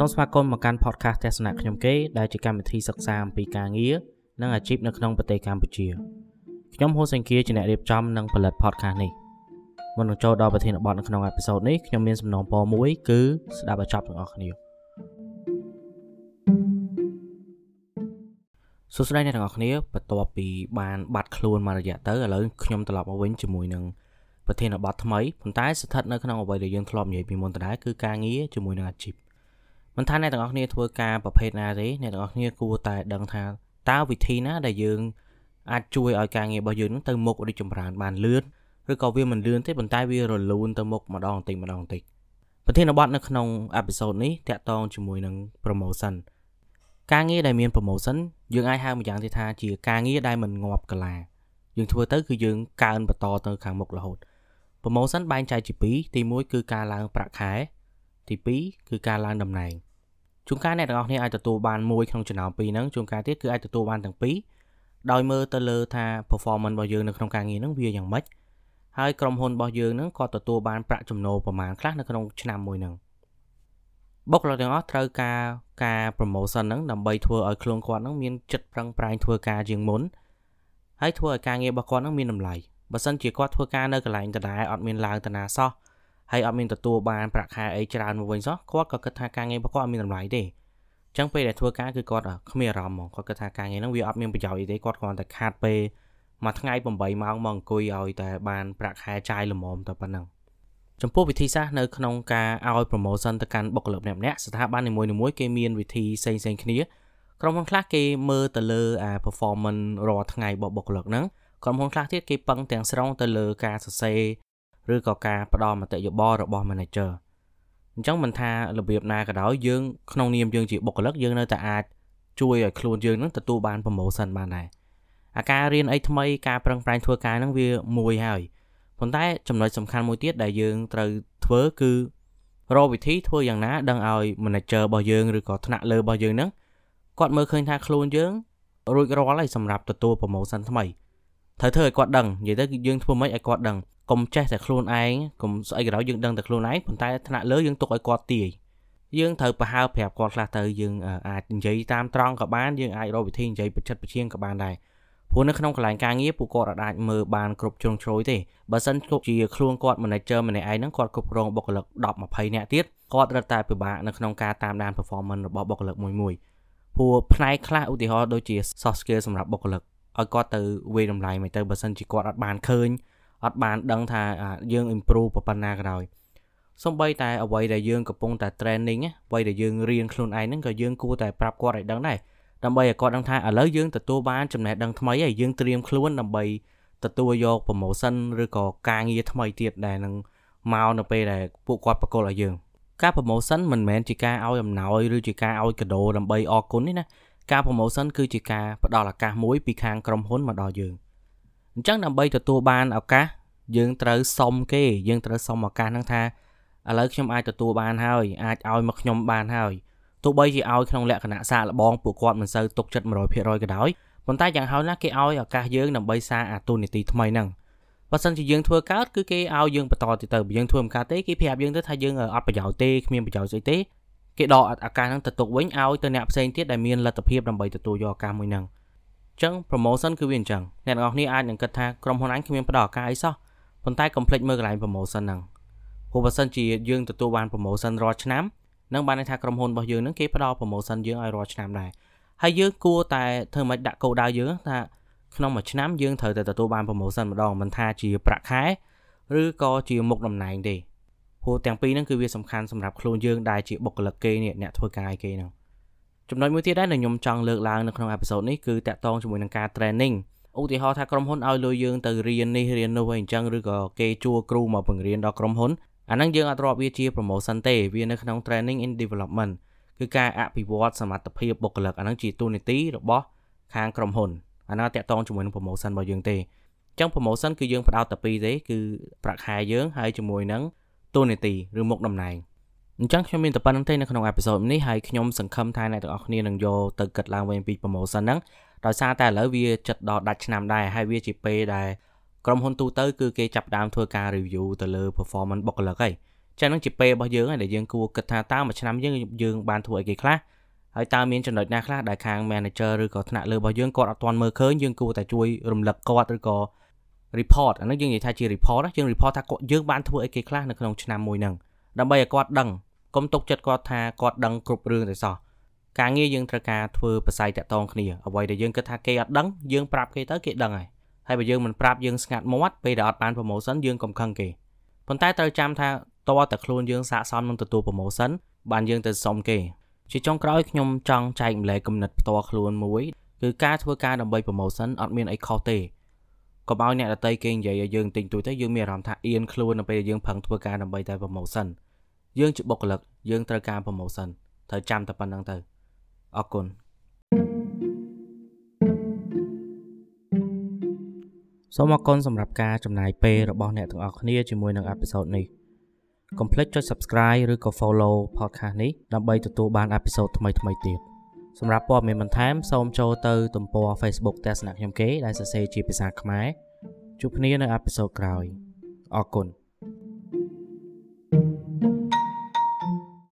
សូមស្វាគមន៍មកកាន់ podcast ទស្សនៈខ្ញុំគេដែលជាកម្មវិធីសិក្សាអំពីការងារនិងអាជីពនៅក្នុងប្រទេសកម្ពុជាខ្ញុំហូសេងគៀជាអ្នករៀបចំនិងផលិត podcast នេះមុននឹងចូលដល់ប្រធានបទនៅក្នុងអេពីសូតនេះខ្ញុំមានសំណងពរមួយគឺស្ដាប់ឲ្យចប់ទាំងអស់គ្នាសួស្តីអ្នកទាំងអស់គ្នាបន្ទាប់ពីបានបាត់ខ្លួនមករយៈទៅឥឡូវខ្ញុំត្រឡប់មកវិញជាមួយនឹងប្រធានបទថ្មីប៉ុន្តែស្ថិតនៅក្នុងអ្វីដែលយើងធ្លាប់និយាយពីមុនដដែលគឺការងារជាមួយនឹងអាជីព មិនថាអ្នកទាំងអស់គ្នាធ្វើការប្រភេទណាទេអ្នកទាំងអស់គ្នាគួរតែដឹងថាតើវិធីណាដែលយើងអាចជួយឲ្យការងាររបស់យើងនឹងទៅមុខរីកចម្រើនបានលឿនឬក៏វាមិនលឿនទេប៉ុន្តែវារលូនទៅមុខម្ដងបន្តិចម្ដងបន្តិចប្រធានបទនៅក្នុងអេពីសូតនេះតាក់ទងជាមួយនឹង promotion ការងារដែលមាន promotion យើងអាចហៅម្យ៉ាងទៀតថាជាការងារដែលមិនងាប់កាលាយើងធ្វើទៅគឺយើងកើនបន្តទៅខាងមុខរហូត promotion បែងចែកជា2ទី1គឺការឡើងប្រាក់ខែទី2គឺការឡើងតំណែង ជួនកាលអ្នកទាំងអស់គ្នាអាចទទួលបានមួយក្នុងចំណោមពីរហ្នឹងជួនកាលទៀតគឺអាចទទួលបានទាំងពីរដោយមើលទៅលើថា performance របស់យើងនៅក្នុងការងារហ្នឹងវាយ៉ាងម៉េចហើយក្រុមហ៊ុនរបស់យើងហ្នឹងក៏ទទួលបានប្រាក់ចំណូលប្រមាណខ្លះនៅក្នុងឆ្នាំមួយហ្នឹងបុគ្គលិកទាំងអស់ត្រូវការការ promotion ហ្នឹងដើម្បីធ្វើឲ្យខ្លួនគាត់ហ្នឹងមានចិត្តប្រឹងប្រែងធ្វើការជាងមុនហើយធ្វើឲ្យការងាររបស់គាត់ហ្នឹងមានតម្លៃបើសិនជាគាត់ធ្វើការនៅកន្លែងដដែលអត់មានឡើងតាណាសោះ ហើយអត់មានទទួលបានប្រាក់ខែអីច្រើនមកវិញសោះគាត់ក៏គិតថាការងាររបស់គាត់អត់មានតម្លៃទេអញ្ចឹងពេលដែលធ្វើការគឺគាត់គ្មានអារម្មណ៍ហ្មងគាត់គិតថាការងារហ្នឹងវាអត់មានប្រយោជន៍អីទេគាត់គ្រាន់តែខាតពេលមួយថ្ងៃ8ម៉ោងមកអង្គុយឲ្យតែបានប្រាក់ខែចាយល្មមតែប៉ុណ្ណឹងចំពោះវិធីសាស្ត្រនៅក្នុងការឲ្យ promotion ទៅកាន់បុគ្គលិកម្នាក់ម្នាក់ស្ថាប័ននីមួយៗគេមានវិធីផ្សេងៗគ្នាក្រុមហ៊ុនខ្លះគេមើលទៅលើអា performance រាល់ថ្ងៃរបស់បុគ្គលិកហ្នឹងក្រុមហ៊ុនខ្លះទៀតគេពឹងទាំងស្រុងទៅលើការសរសេរ ឬក៏ការផ្ដល់មតិយោបល់របស់ manager អញ្ចឹងមិនថារបៀបណាក៏ដោយយើងក្នុងនាមយើងជាបុគ្គលិកយើងនៅតែអាចជួយឲ្យខ្លួនយើងនឹងទទួលបាន promotion បានដែរអាការរៀនអីថ្មីការប្រឹងប្រែងធ្វើការហ្នឹងវាមួយហើយប៉ុន្តែចំណុចសំខាន់មួយទៀតដែលយើងត្រូវធ្វើគឺរកវិធីធ្វើយ៉ាងណាដឹងឲ្យ manager របស់យើងឬក៏ថ្នាក់លើរបស់យើងហ្នឹងគាត់មើលឃើញថាខ្លួនយើងរួចរាល់ហើយសម្រាប់ទទួល promotion ថ្មីត្រូវធ្វើឲ្យគាត់ដឹងនិយាយទៅគឺយើងធ្វើម៉េចឲ្យគាត់ដឹង កុំចេះតែខ្លួនឯងកុំស្អីក៏ដោយយើងដឹងតែខ្លួនឯងប៉ុន្តែថ្នាក់លើយើងទុកឲ្យគាត់ទាយយើងត្រូវប្រហើប្រាប់គាត់ខ្លះទៅយើងអាចនិយាយតាមត្រង់ក៏បានយើងអាចរកវិធីនិយាយបច្ចិតបច្រៀងក៏បានដែរព្រោះនៅក្នុងកន្លែងការងារពួកគាត់អាចមើលបានគ្រប់ជ្រុងជ្រោយទេបើសិនគ្រប់ជាខ្លួនគាត់ manager ម្នាក់ឯងហ្នឹងគាត់គ្រប់គ្រងបុគ្គលិក10 20នាក់ទៀតគាត់រត់តែពិបាកនៅក្នុងការតាមដាន performance របស់បុគ្គលិកមួយមួយព្រោះផ្នែកខ្លះឧទាហរណ៍ដូចជា soft skill សម្រាប់បុគ្គលិកឲ្យគាត់ទៅវេតម្លៃមិនទៅបើសិនជាគាត់អត់បានឃើញ អត់បានដឹងថាយើង improve ប៉ុណ្ណាក៏ដោយសំបីតែអ្វីដែលយើងកំពុងតែ training អ្វីដែលយើងរៀនខ្លួនឯងហ្នឹងក៏យើងគួរតែប្រាប់គាត់ឲ្យដឹងដែរដើម្បីឲ្យគាត់ដឹងថាឥឡូវយើងទទួលបានចំណេះដឹងថ្មីហើយយើងត្រៀមខ្លួនដើម្បីទទួលយក promotion ឬក៏ការងារថ្មីទៀតដែលនឹងមកនៅពេលដែលពួកគាត់ប្រកល់ឲ្យយើងការ promotion មិនមែនជាការឲ្យអំណោយឬជាការឲ្យកាដូដើម្បីអរគុណទេណាការ promotion គឺជាការផ្ដល់ឱកាសមួយពីខាងក្រុមហ៊ុនមកដល់យើង អញ្ចឹងដើម្បីទទួលបានឱកាសយើងត្រូវសុំគេយើងត្រូវសុំឱកាសហ្នឹងថាឥឡូវខ្ញុំអាចទទួលបានហើយអាចឲ្យមកខ្ញុំបានហើយទោះបីជាឲ្យក្នុងលក្ខណៈសាកល្បងពួកគាត់មិនសូវទុកចិត្ត100%ក៏ដោយប៉ុន្តែយ៉ាងហោចណាស់គេឲ្យឱកាសយើងដើម្បីសារអាទូនីតិថ្មីហ្នឹងបើសិនជាយើងធ្វើកើតគឺគេឲ្យយើងបន្តទៅទៅបើយើងធ្វើមិនកើតទេគេប្រាប់យើងទៅថាយើងអត់ប្រយោជន៍ទេគ្មានប្រយោជន៍ស្អីទេគេដកឱកាសហ្នឹងទៅទុកវិញឲ្យទៅអ្នកផ្សេងទៀតដែលមានលទ្ធភាពដើម្បីទទួលយកឱកាសមួយហ្នឹង ចឹង promotion គឺវាអញ្ចឹងអ្នកទាំងអស់គ្នាអាចនឹងគិតថាក្រុមហ៊ុនអញគ្មានផ្ដល់ឱកាសអីសោះប៉ុន្តែកុំភ្លេចមើលកន្លែង promotion ហ្នឹងព្រោះបើសិនជាយើងទទួលបាន promotion រាល់ឆ្នាំនឹងបានន័យថាក្រុមហ៊ុនរបស់យើងនឹងគេផ្ដល់ promotion យើងឲ្យរាល់ឆ្នាំដែរហើយយើងគួរតែធ្វើម៉េចដាក់គោលដៅយើងថាក្នុងមួយឆ្នាំយើងត្រូវតែទទួលបាន promotion ម្ដងមិនថាជាប្រាក់ខែឬក៏ជាមុខតំណែងទេព្រោះទាំងពីរហ្នឹងគឺវាសំខាន់សម្រាប់ខ្លួនយើងដែលជាបុគ្គលិកគេនេះអ្នកធ្វើការឲ្យគេហ្នឹង ចំណុចមួយទៀតដែរដែលខ្ញុំចង់លើកឡើងនៅក្នុងអេពីសូតនេះគឺតាក់ទងជាមួយនឹងការ training ឧទាហរណ៍ថាក្រុមហ៊ុនឲ្យលុយយើងទៅរៀននេះរៀននោះអីអញ្ចឹងឬក៏គេជួគ្រូមកបង្រៀនដល់ក្រុមហ៊ុនអាហ្នឹងយើងអត់រាប់វាជា promotion ទេវានៅក្នុង training in development គឺការអភិវឌ្ឍសមត្ថភាពបុគ្គលិកអាហ្នឹងជាទូនីតិរបស់ខាងក្រុមហ៊ុនអាហ្នឹងតាក់ទងជាមួយនឹង promotion របស់យើងទេអញ្ចឹង promotion គឺយើងផ្ដោតតែពីរទេគឺប្រាក់ខែយើងហើយជាមួយនឹងទូនីតិឬមុខតំណែង អញ្ចឹងខ្ញុំមានតែប៉ុណ្្នឹងទេនៅក្នុងអេពីសូតនេះហើយខ្ញុំសង្ឃឹមថាអ្នកទាំងអស់គ្នានឹងយកទៅគិតឡើងវិញពី promotion ហ្នឹងដោយសារតែឥឡូវវាចិត្តដល់ដាច់ឆ្នាំដែរហើយវាជាពេលដែលក្រុមហ៊ុនទូទៅគឺគេចាប់ដើមធ្វើការ review ទៅលើ performance បុគ្គលិកហើយចឹងហ្នឹងជាពេលរបស់យើងហើយដែលយើងគួរគិតថាតើមួយឆ្នាំយើងយើងបានធ្វើអីគេខ្លះហើយតើមានចំណុចណាខ្លះដែលខាង manager ឬក៏ថ្នាក់លើរបស់យើងគាត់អត់ទាន់មើលឃើញយើងគួរតែជួយរំលឹកគាត់ឬក៏ report អានេះយើងនិយាយថាជា report យើង report ថាគាត់យើងបានធ្វើអីគេខ្លះនៅក្នុងឆ្នាំមួយហ្នឹងដើម្បីឲ្យគាត់ដឹង កុំទុកចិត្តគាត់ថាគាត់ដឹងគ្រប់រឿងទេសោះការងារយើងត្រូវការធ្វើប្រស័យតាក់ទងគ្នាអ្វីដែលយើងគិតថាគេអត់ដឹងយើងប្រាប់គេទៅគេដឹងហើយហើយបើយើងមិនប្រាប់យើងស្ងាត់មាត់ពេលដែលអត់បាន promotion យើងកុំខឹងគេប៉ុន្តែត្រូវចាំថាតើតែខ្លួនយើងស័កសមនឹងទទួល promotion បានយើងទៅសុំគេជាចុងក្រោយខ្ញុំចង់ចែកម្លែកគំនិតផ្ទាល់ខ្លួនមួយគឺការធ្វើការដើម្បី promotion អត់មានអីខុសទេកុំឲ្យអ្នកដតីគេនិយាយឲ្យយើងទិញទួយទៅយើងមានអារម្មណ៍ថាអៀនខ្លួននៅពេលដែលយើងប្រឹងធ្វើការដើម្បីតែ promotion យើងជាបុគ្គលិកយើងត្រូវការ promotion ត្រូវចាំតែប៉ុណ្្នឹងទៅអរគុណសូមអរគុណសម្រាប់ការចំណាយពេលរបស់អ្នកទាំងអស់គ្នាជាមួយនឹងអេពីសូតនេះកុំភ្លេចចុច Subscribe ឬក៏ Follow podcast នេះដើម្បីទទួលបានអេពីសូតថ្មីៗទៀតសម្រាប់ព័ត៌មានបន្ថែមសូមចូលទៅទំព័រ Facebook ទស្សនៈខ្ញុំគេដែលសរសេរជាភាសាខ្មែរជួបគ្នានៅអេពីសូតក្រោយអរគុណ